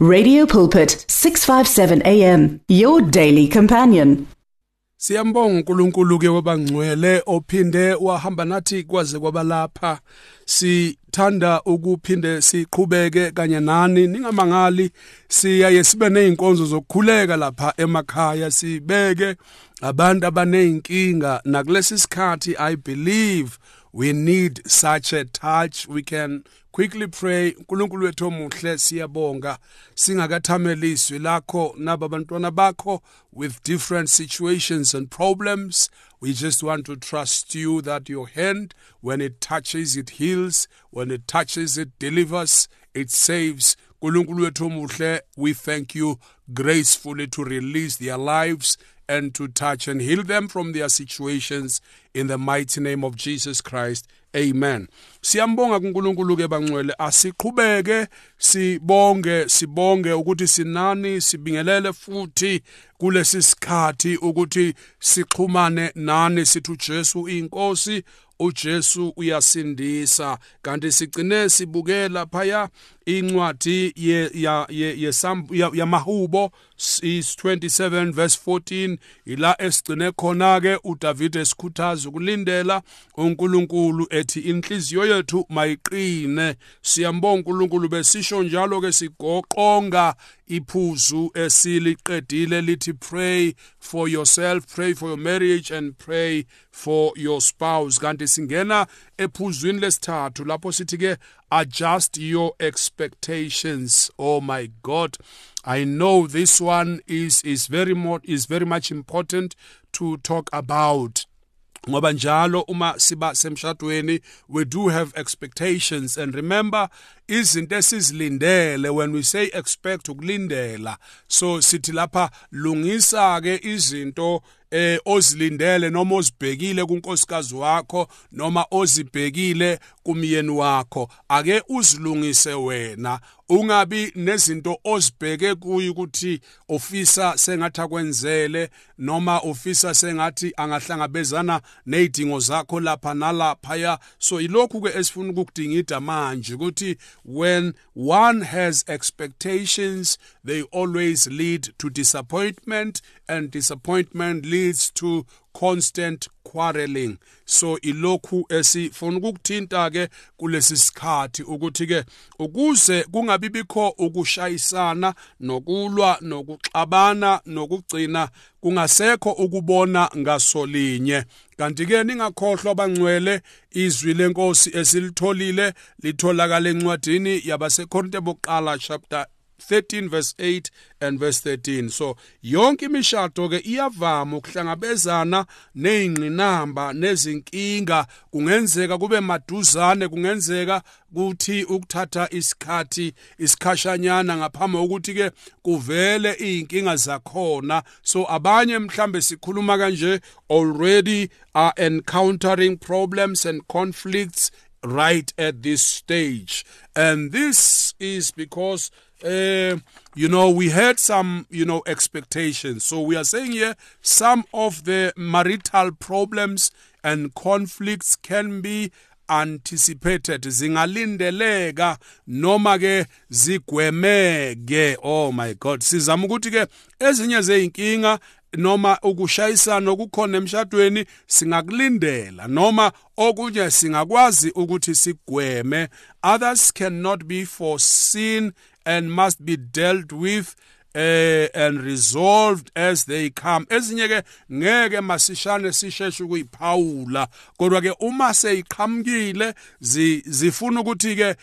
Radio Pulpit 657 AM your daily companion. Siyambonga uNkulunkulu ke wabangcwele ophinde wahamba nathi kwaze kwabalapha sithanda ukuphinde siqhubeke kanye nani ningamangali siyaye sibe nezinkonzo zokukhuleka lapha emakhaya sibeke abantu abaneyinkinga nakulesi sikhathi i believe we need such a touch. We can quickly pray uNkulunkulu wethu omuhle siyabonga. Singakathameli izwi lakho naba abantwana bakho with different situations and problems. We just want to trust you that your hand when it touches it heals. When it touches it delivers it saves. uNkulunkulu wethu omuhle we thank you gracefully to release their lives and to touch and heal them from their situations in the mighty name of Jesus Christ. Amen. Siyambonga kuNkulunkulu ke bangcwele asiqhubeke sibonge sibonge ukuthi sinani sibingelele futhi kulesi sikhathi ukuthi sixhumane nani inkosi uJesu uyasindisa kanti sigcine sibukela phaya incwadi yamahubo is 27 verse 14 ila esigcine khona ke uDavid esikhuthaza ukulindela uNkulunkulu ethi inhliziyo yethu mayiqine siyambonga uNkulunkulu besisho njalo ke sigoqonga iphuzu esiliqedile lithi pray for yourself pray for your marriage and pray for your spouse. Kanti singena ephuzwini lesithathu lapho sithi ke adjust your expectations. Oh my god. I know this one is is very more is very much important to talk about. Ngoba njalo uma siba semshadweni we do have expectations. And remember izinto esizilindele when we say expect ukulindela. So sithi lapha lungisa ke izinto eh ozilindele noma ozibhekile kunkosikazi wakho noma ozibhekile kumyeni wakho ake uzilungise wena. Ungabi nezinto ozibheke kuyi ukuthi ofisa sengathi akwenzele noma ofisa sengathi angahlangabezana nezidingo zakho lapha nalapha ya so ilokhu ke esifuna ukukudingida manje ukuthi when one has expectations they always lead to disappointment and disappointment leads to constant quarreling so ilokhu esifuna ukukuthinta ke kulesi sikhathi ukuthi ke ukuze kungabi bikho ukushayisana nokulwa nokuxabana nokugcina kungasekho ukubona ngasolinye kanti ke ningakhohlwa abangcwele izwi lenkosi esilitholile litholakala encwadini yabasekorinte bokuqala chapter 13 verse 8 and verse 13 so yonke imishado ke iyavama ukuhlangabezana nezingqinamba nezinkinga. Kungenzeka kube maduzane kungenzeka kuthi ukuthatha isikhathi isikhashanyana ngaphambi kokuthi ke kuvele izinkinga zakhona. So abanye mhlambe sikhuluma kanje already are encountering problems and conflicts right at this stage. And this is because uh, you know, we had some, you know, expectations. So we are saying here some of the marital problems and conflicts can be anticipated. Zingalindeleka noma ke zigwemeke. Oh my god. Sizama ukuthi ke ezinye zeinkinga noma ukushayisana okukhona emshadweni singakulindela noma okunye singakwazi ukuthi sigweme. Others cannot be foreseen and must be dealt with eh and resolved as they come. Ezinye ke ngeke masishane sisheshe ukuyiphawula kodwa ke uma seyiqhamukile zifuna ukuthi ke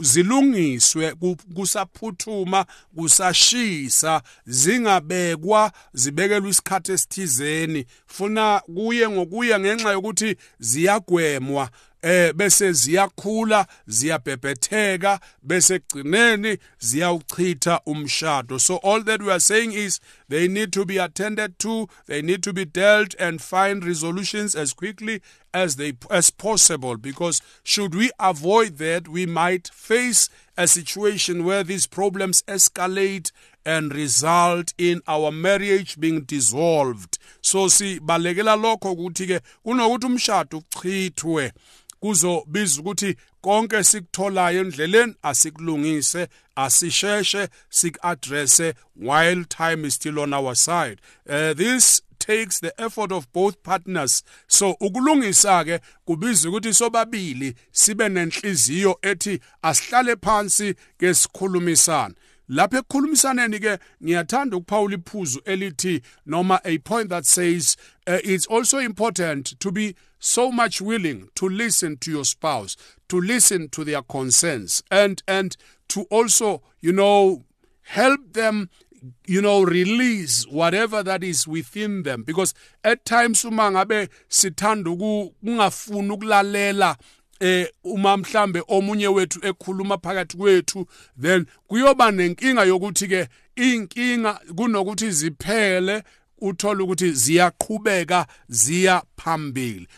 zilungiswe kusaphuthuma kusashisa zingabekwa zibekelwe isikhathi esithizeni. Funa kuye ngokuya ngenxa yokuthi ziyagwemwa. Eh bese ziyakhula ziyabhebhetheka bese kugcineni ziyawuchitha umshado. So all that we are saying is they need to be attended to they need to be dealt and find resolutions as quickly as they as possible. Because should we avoid that we might face a situation where these problems escalate and result in our marriage being dissolved. So sibalekela lokho ukuthi ke kunokuthi umshado uchithwe kuzobiza ukuthi konke sikutholayo endleleni asikulungise asisheshe sik-addresse while time is still on our side. Uh, this takes the effort of both partners. So ukulungisa ke kubiza ukuthi sobabili sibe nenhliziyo ethi asihlale phansi ke sikhulumisane. Lapha ekukhulumisaneni ke ngiyathanda ukuphawula iphuzu elithi noma a point that says uh, it's also important to be so much willing to listen to your spouse to listen to their concerns and and to also you know help them you know release whatever that is within them. Because at times uma ngabe sithanda ukungafuni ukulalela eh uma mhlambe omunye wethu ekhuluma phakathi kwethu then kuyoba nenkinga yokuthi ke inkinga kunokuthi ziphele uthola ukuthi ziyaqhubeka ziya phambili.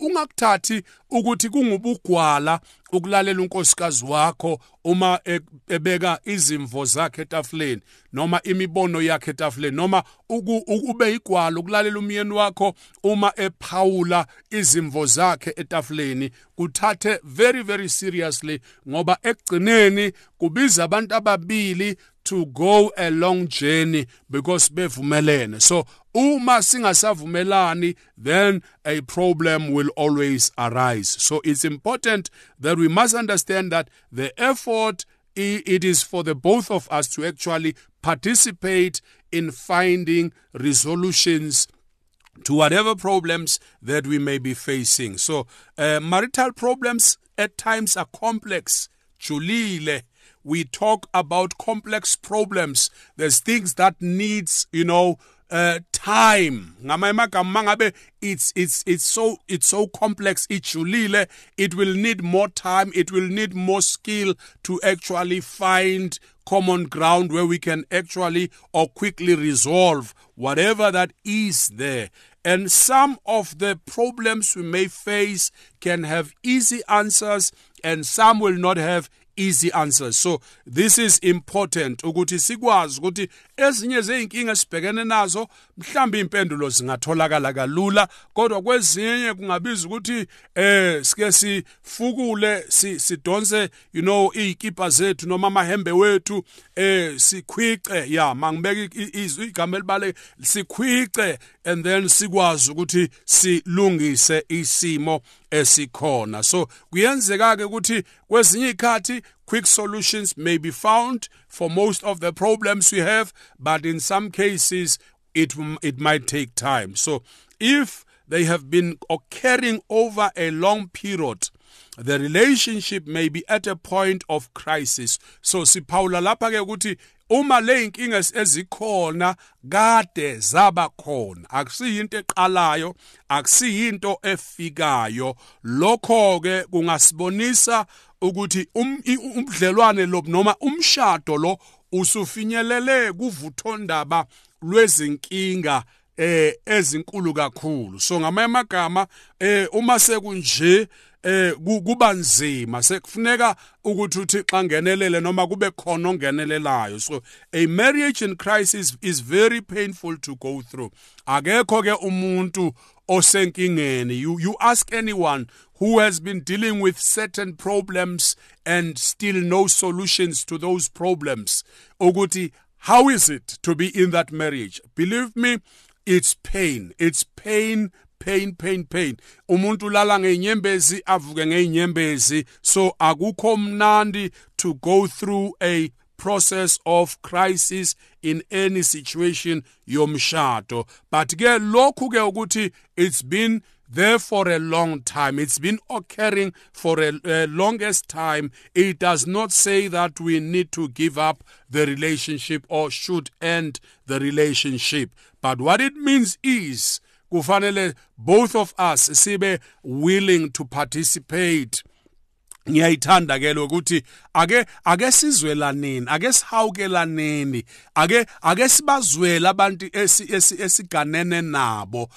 Ungakuthathi ukuthi kungubugwala ukulalela unkosikazi wakho uma e, ebeka izimvo zakhe etafuleni noma imibono yakhe etafuleni noma ube igwala ukulalela umyeni wakho uma ephawula izimvo zakhe etafuleni. Kuthathe very very seriously ngoba ekugcineni kubiza abantu ababili to go a long journey because bevumelene. So uma singasavumelani then a problem will always arise. So it's important that we must understand that the effort it is for the both of us to actually participate in finding resolutions to whatever problems that we may be facing. So uh, marital problems at times are complex. Julile we talk about complex problems. There's things that needs you know uh, time. It's it's it's so it's so complex ijulile it will need more time it will need more skill to actually find common ground where we can actually or quickly resolve whatever that is there. And some of the problems we may face can have easy answers and some will not have easy answers. So this is important ukuthi sikwazi ukuthi ezinye zeinkinga sibhekene nazo mhlawumbe impendulo zingatholakala kalula kodwa kwezinye kungabiza ukuthi eh sike sifukule sidonse you know izikipa zethu noma amahembe wethu eh sikhwice. Ya mangibeka igama elibale sikhwice and then sikwazi ukuthi silungise isimo esikhona. So kuyenzeka ke ukuthi kwezinye ikhathi quick solutions may be found for most of the problems we have but in some cases it it might take time. So if they have been occurring over a long period the relationship may be at a point of crisis. So siphawula lapha ke ukuthi uma le inkinga ezikhona kade zaba khona. Akusiyinto eqalayo akusiyinto efikayo. Lokho ke kungasibonisa ukuthi um, umdlelwane lo noma umshado lo usufinyelele kuvuthondaba lwezinkinga eh ezinkulu kakhulu. So ngamanye amagama eh uma sekunje eh kuba nzima sekufuneka ukuthi uthi xa ngenelele noma kube khona ongenelelayo. So a marriage in crisis is very painful to go through. Akekho ke umuntu osenkingeni. You you ask anyone who has been dealing with certain problems and still no solutions to those problems ukuthi how is it to be in that marriage? Believe me it's pain. It's pain pain pain pain. Umuntu ulala ngeinyembezi avuke ngeinyembezi so akukho mnandi to go through a process of crisis in any situation yomshado but ke lokhu ke ukuthi it's been there for a long time. It's been occurring for a, a, longest time. It does not say that we need to give up the relationship or should end the relationship. But what it means is kufanele both of us sibe willing to participate ngiyayithanda ke lokuthi ake ake sizwelaneni ake sihawukelaneni ake ake sibazwela abantu esiganene nabo.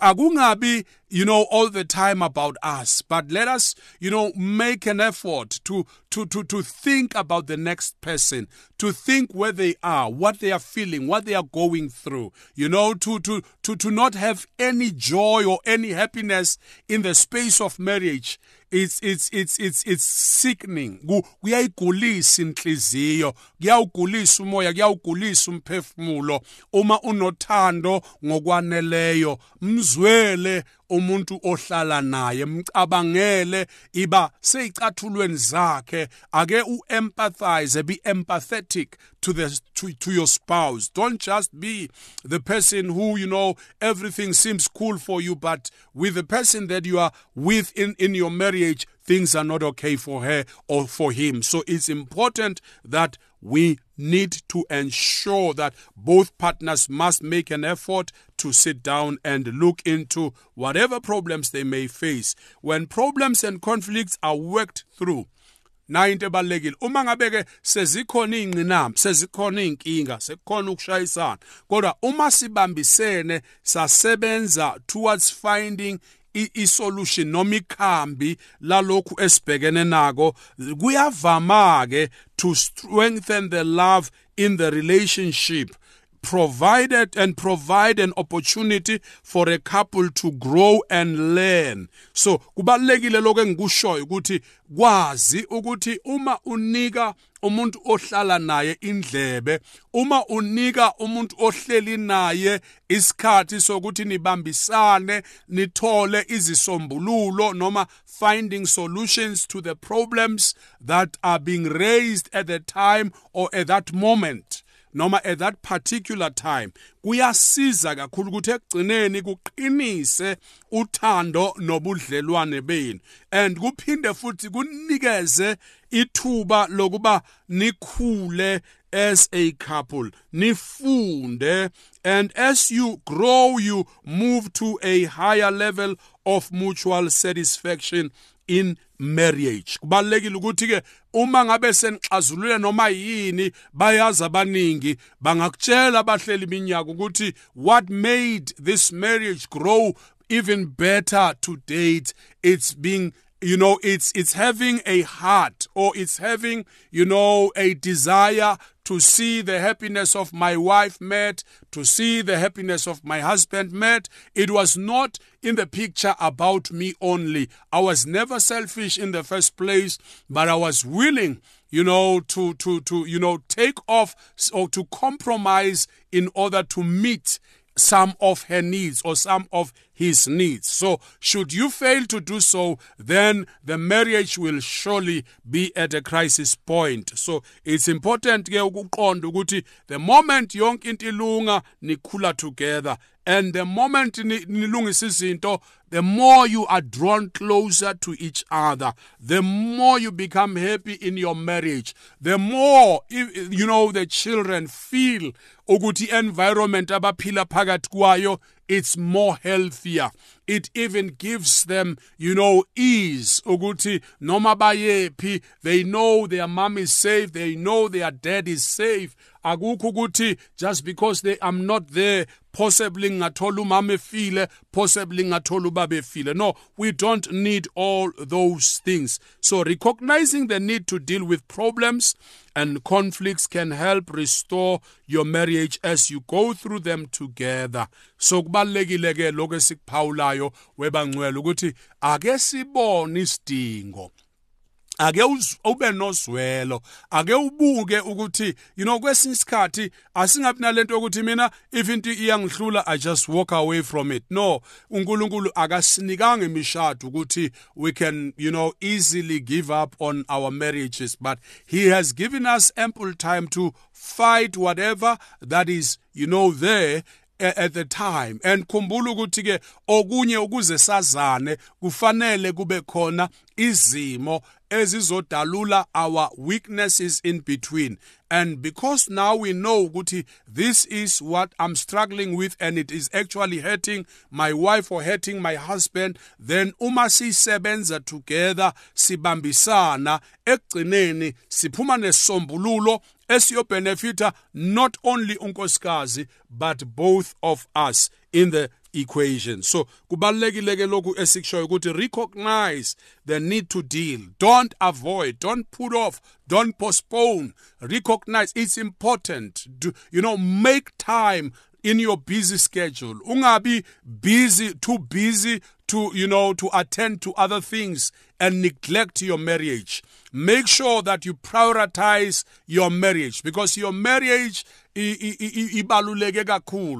Akungabi you know, all the time about us, but let us, you know, make an effort to, to, to, to think about the next person, to think where they are, what they are feeling, what they are going through, you know, to, to, to, to not have any joy or any happiness in the space of marriage. It's it's it's it's it's sickening. Kuyayigulisa inhliziyo kuyawugulisa umoya kuyawugulisa umphefumulo uma unothando ngokwaneleyo. Mzwele umuntu ohlala naye mcabangele iba seyicathulweni zakhe. Ake uempathize be empathetic to the to, to your spouse. Don't just be the person who you know everything seems cool for you but with the person that you are with in in your marriage things are not okay for her or for him. So it's important that we need to ensure that both partners must make an effort to sit down and look into whatever problems they may face. When problems and conflicts are worked through, nayo into ebalekile uma ngabe ke sezikhona ingqinamba sezikhona inkinga sekukhona ukushayisana kodwa uma sibambisene sasebenza towards finding isolution noma ikhambi lalokhu esibhekene nako kuyavama ke to strengthen the love in the relationship. Provided and provide an opportunity for a couple to grow and learn. So kubalekile lokho engikushoyo ukuthi kwazi ukuthi uma unika umuntu ohlala naye indlebe uma unika umuntu ohleli naye isikhathi sokuthi nibambisane nithole izisombululo noma finding solutions to the problems that are being raised at the time or at that moment. Noma at that particular time kuyasiza kakhulu ukuthi ekugcineni kuqinise uthando nobudlelwane benu. And kuphinde futhi kunikeze ithuba lokuba nikhule as a couple nifunde. And as you grow you move to a higher level of mutual satisfaction. In marriage. Kubalekile ukuthi ke uma ngabe senixazulule noma yini bayazi abaningi bangakutshela abahleli iminyaka ukuthi what made this marriage grow even better to date? It's being you know it's it's having a heart or it's having you know a desire to see the happiness of my wife met, to see the happiness of my husband met. It was not in the picture about me only. I was never selfish in the first place, but I was willing you know to to to you know take off or to compromise in order to meet some of her needs or some of his needs. So, should you fail to do so, then the marriage will surely be at a crisis point. So, it's important ukuthi the moment yonke into ilunga together and the moment nilungisa the more you are drawn closer to each other the more you become happy in your marriage the more you know the children feel ukuthi environment abaphila phakathi kwayo it's more healthier. It even gives them you know ease. Ukuthi noma they know their mom is safe they know their dad is safe akukho ukuthi just because they am not there possibly ngathola umama efile possibly ngathola ubaba efile no we don't need all those things. So recognizing the need to deal with problems and conflicts can help restore your marriage as you go through them together. So kubalekile ke lokho esikuphawulayo webangcwele ukuthi ake sibone isidingo ake ube nozwelo ake ubuke ukuthi you know kwesinye isikhathi asingabi nalento ukuthi mina if into iyangihlula i just walk away from it. No uNkulunkulu akasinikanga imishado ukuthi we can you know easily give up on our marriages but he has given us ample time to fight whatever that is you know there at the time. And khumbula ukuthi ke okunye ukuze sazane kufanele kube khona izimo ezizodalula our weaknesses in between. And because now we know ukuthi this is what I'm struggling with and it is actually hurting my wife or hurting my husband then uma sisebenza together sibambisana ekugcineni siphuma nesombululo esiyobenefita not only unkosikazi but both of us in the equation. So kubalekile ke lokhu esikushoyo ukuthi recognize the need to deal. Don't avoid don't put off don't postpone. Recognize it's important. To you know make time in your busy schedule. Ungabi busy too busy to you know to attend to other things and neglect your marriage. Make sure that you prioritize your marriage because your marriage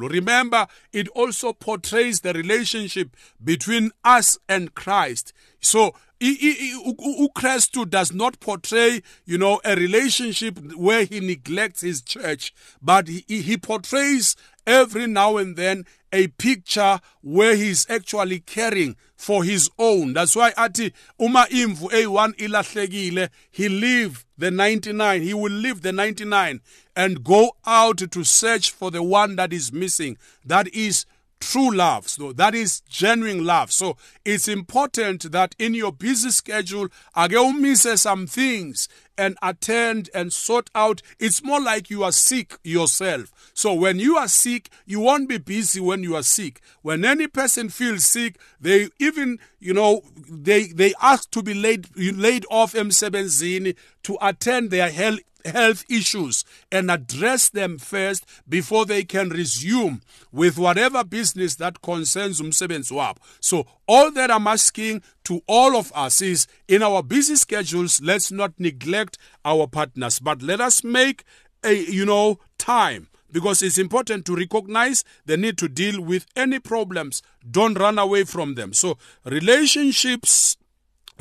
remember it also portrays the relationship between us and Christ. So uKristu does not portray you know a relationship where he neglects his church but he portrays every now and then a picture where he's actually caring for his own. That's why athi uma imvu eyi1 ilahlekile. He leave the 99 he will leave the 99 and go out to search for the one that is missing. That is true love. So that is genuine love. So it's important that in your busy schedule, ake miss some things and attend and sort out. It's more like you are sick yourself. So when you are sick, you won't be busy when you are sick. When any person feels sick, they even, you know, they they ask to be laid laid off emsebenzini to attend their health health issues and address them first before they can resume with whatever business that concerns umsebenzi wabo. So all that i'm asking to all of us is in our busy schedules let's not neglect our partners. But let us make a you know time because it's important to recognize the need to deal with any problems. Don't run away from them. So relationships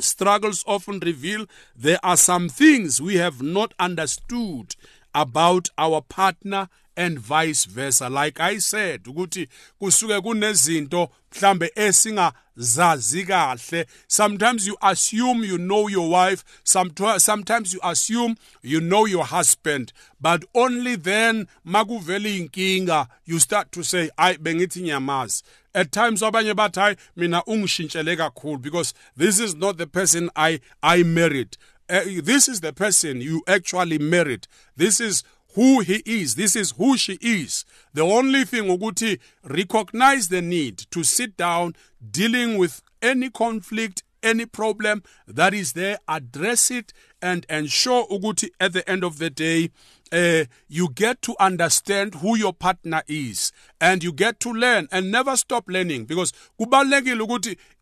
struggles often reveal there are some things we have not understood about our partner and vice versa. Like i said ukuthi kusuke kunezinto mhlambe esingazazi kahle. Sometimes you assume you know your wife sometimes you assume you know your husband but only then makuvele inkinga you start to say ay bengithi nyamazi at times abanye bathi hayi mina ungishintshele kakhulu because this is not the person i i married. Uh, this is the person you actually married. This is who he is. This is who she is. The only thing ukuthi recognize the need to sit down dealing with any conflict any problem that is there address it and ensure ukuthi at the end of the day uh, you get to understand who your partner is and you get to learn and never stop learning because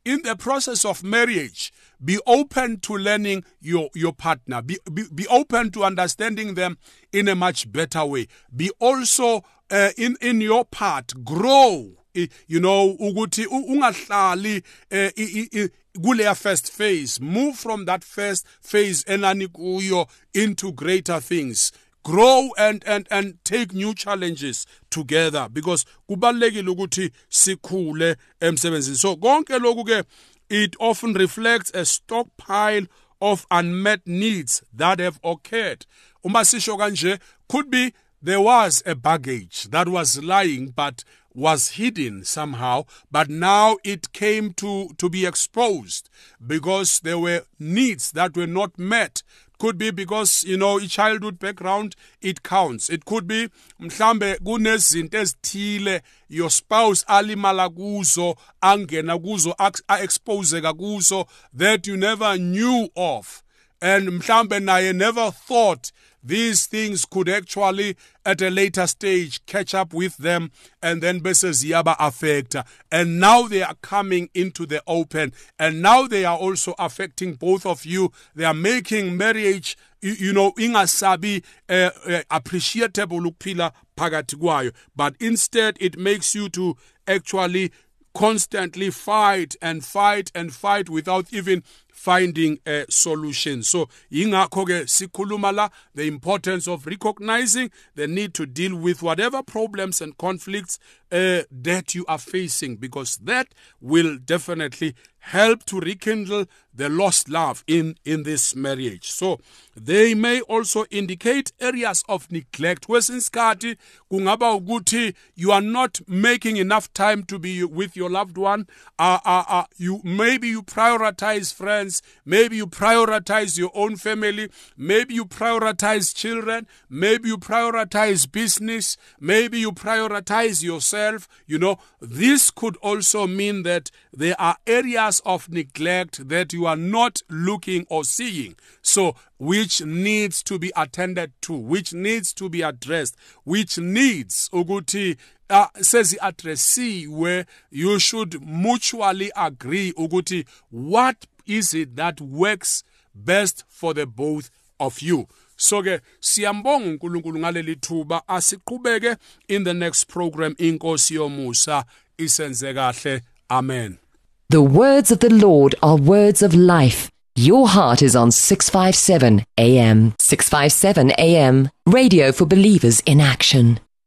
in the process of marriage be open to learning your your partner. Be, be, be open to understanding them in a much better way. Be also uh, in in your part grow. You know ukuthi ungahlali uh, kuleya first phase. Move from that first phase enani kuyo into greater things grow and and and take new challenges together because kubalekile ukuthi sikhule emsebenzini. So konke lokhu ke it often reflects a stockpile of unmet needs that have occurred. Uma sisho kanje could be there was a baggage that was lying but was hidden somehow but now it came to to be exposed because there were needs that were not met could be because you know i-childhood background it counts. It could be mhlambe kunezinto ezithile your spouse alimala kuzo angena kuzo a-exposeka kuzo that you never knew of. And mhlambe naye never thought these things could actually at a later stage catch up with them and then bese ziyaba affect. And now they are coming into the open. And now they are also affecting both of you. They are making marriage you know ingasabi uh, uh, appreciable ukuphila phakathi but instead it makes you to actually constantly fight and fight and fight without even finding a solution. So ingakho ke sikhuluma la the importance of recognizing the need to deal with whatever problems and conflicts uh, that you are facing because that will definitely help to rekindle the lost love in in this marriage. So they may also indicate areas of neglect. Kwesinsikhathi kungaba ukuthi you are not making enough time to be with your loved one. Uh, uh, uh, you maybe you prioritize friends maybe you prioritize your own family maybe you prioritize children maybe you prioritize business maybe you prioritize yourself you know this could also mean that there are areas of neglect that you are not looking or seeing. So which needs to be attended to which needs to be addressed which needs ukuthi uh, sezi-addressiwe you should mutually agree ukuthi what is it that works best for the both of you so ke siyambonga uNkulunkulu ngaleli thuba asiqhubeke in the next program inkosi yomusa isenze kahle amen The words of the Lord are words of life. Your heart is on 657 AM. 657 AM. Radio for believers in action.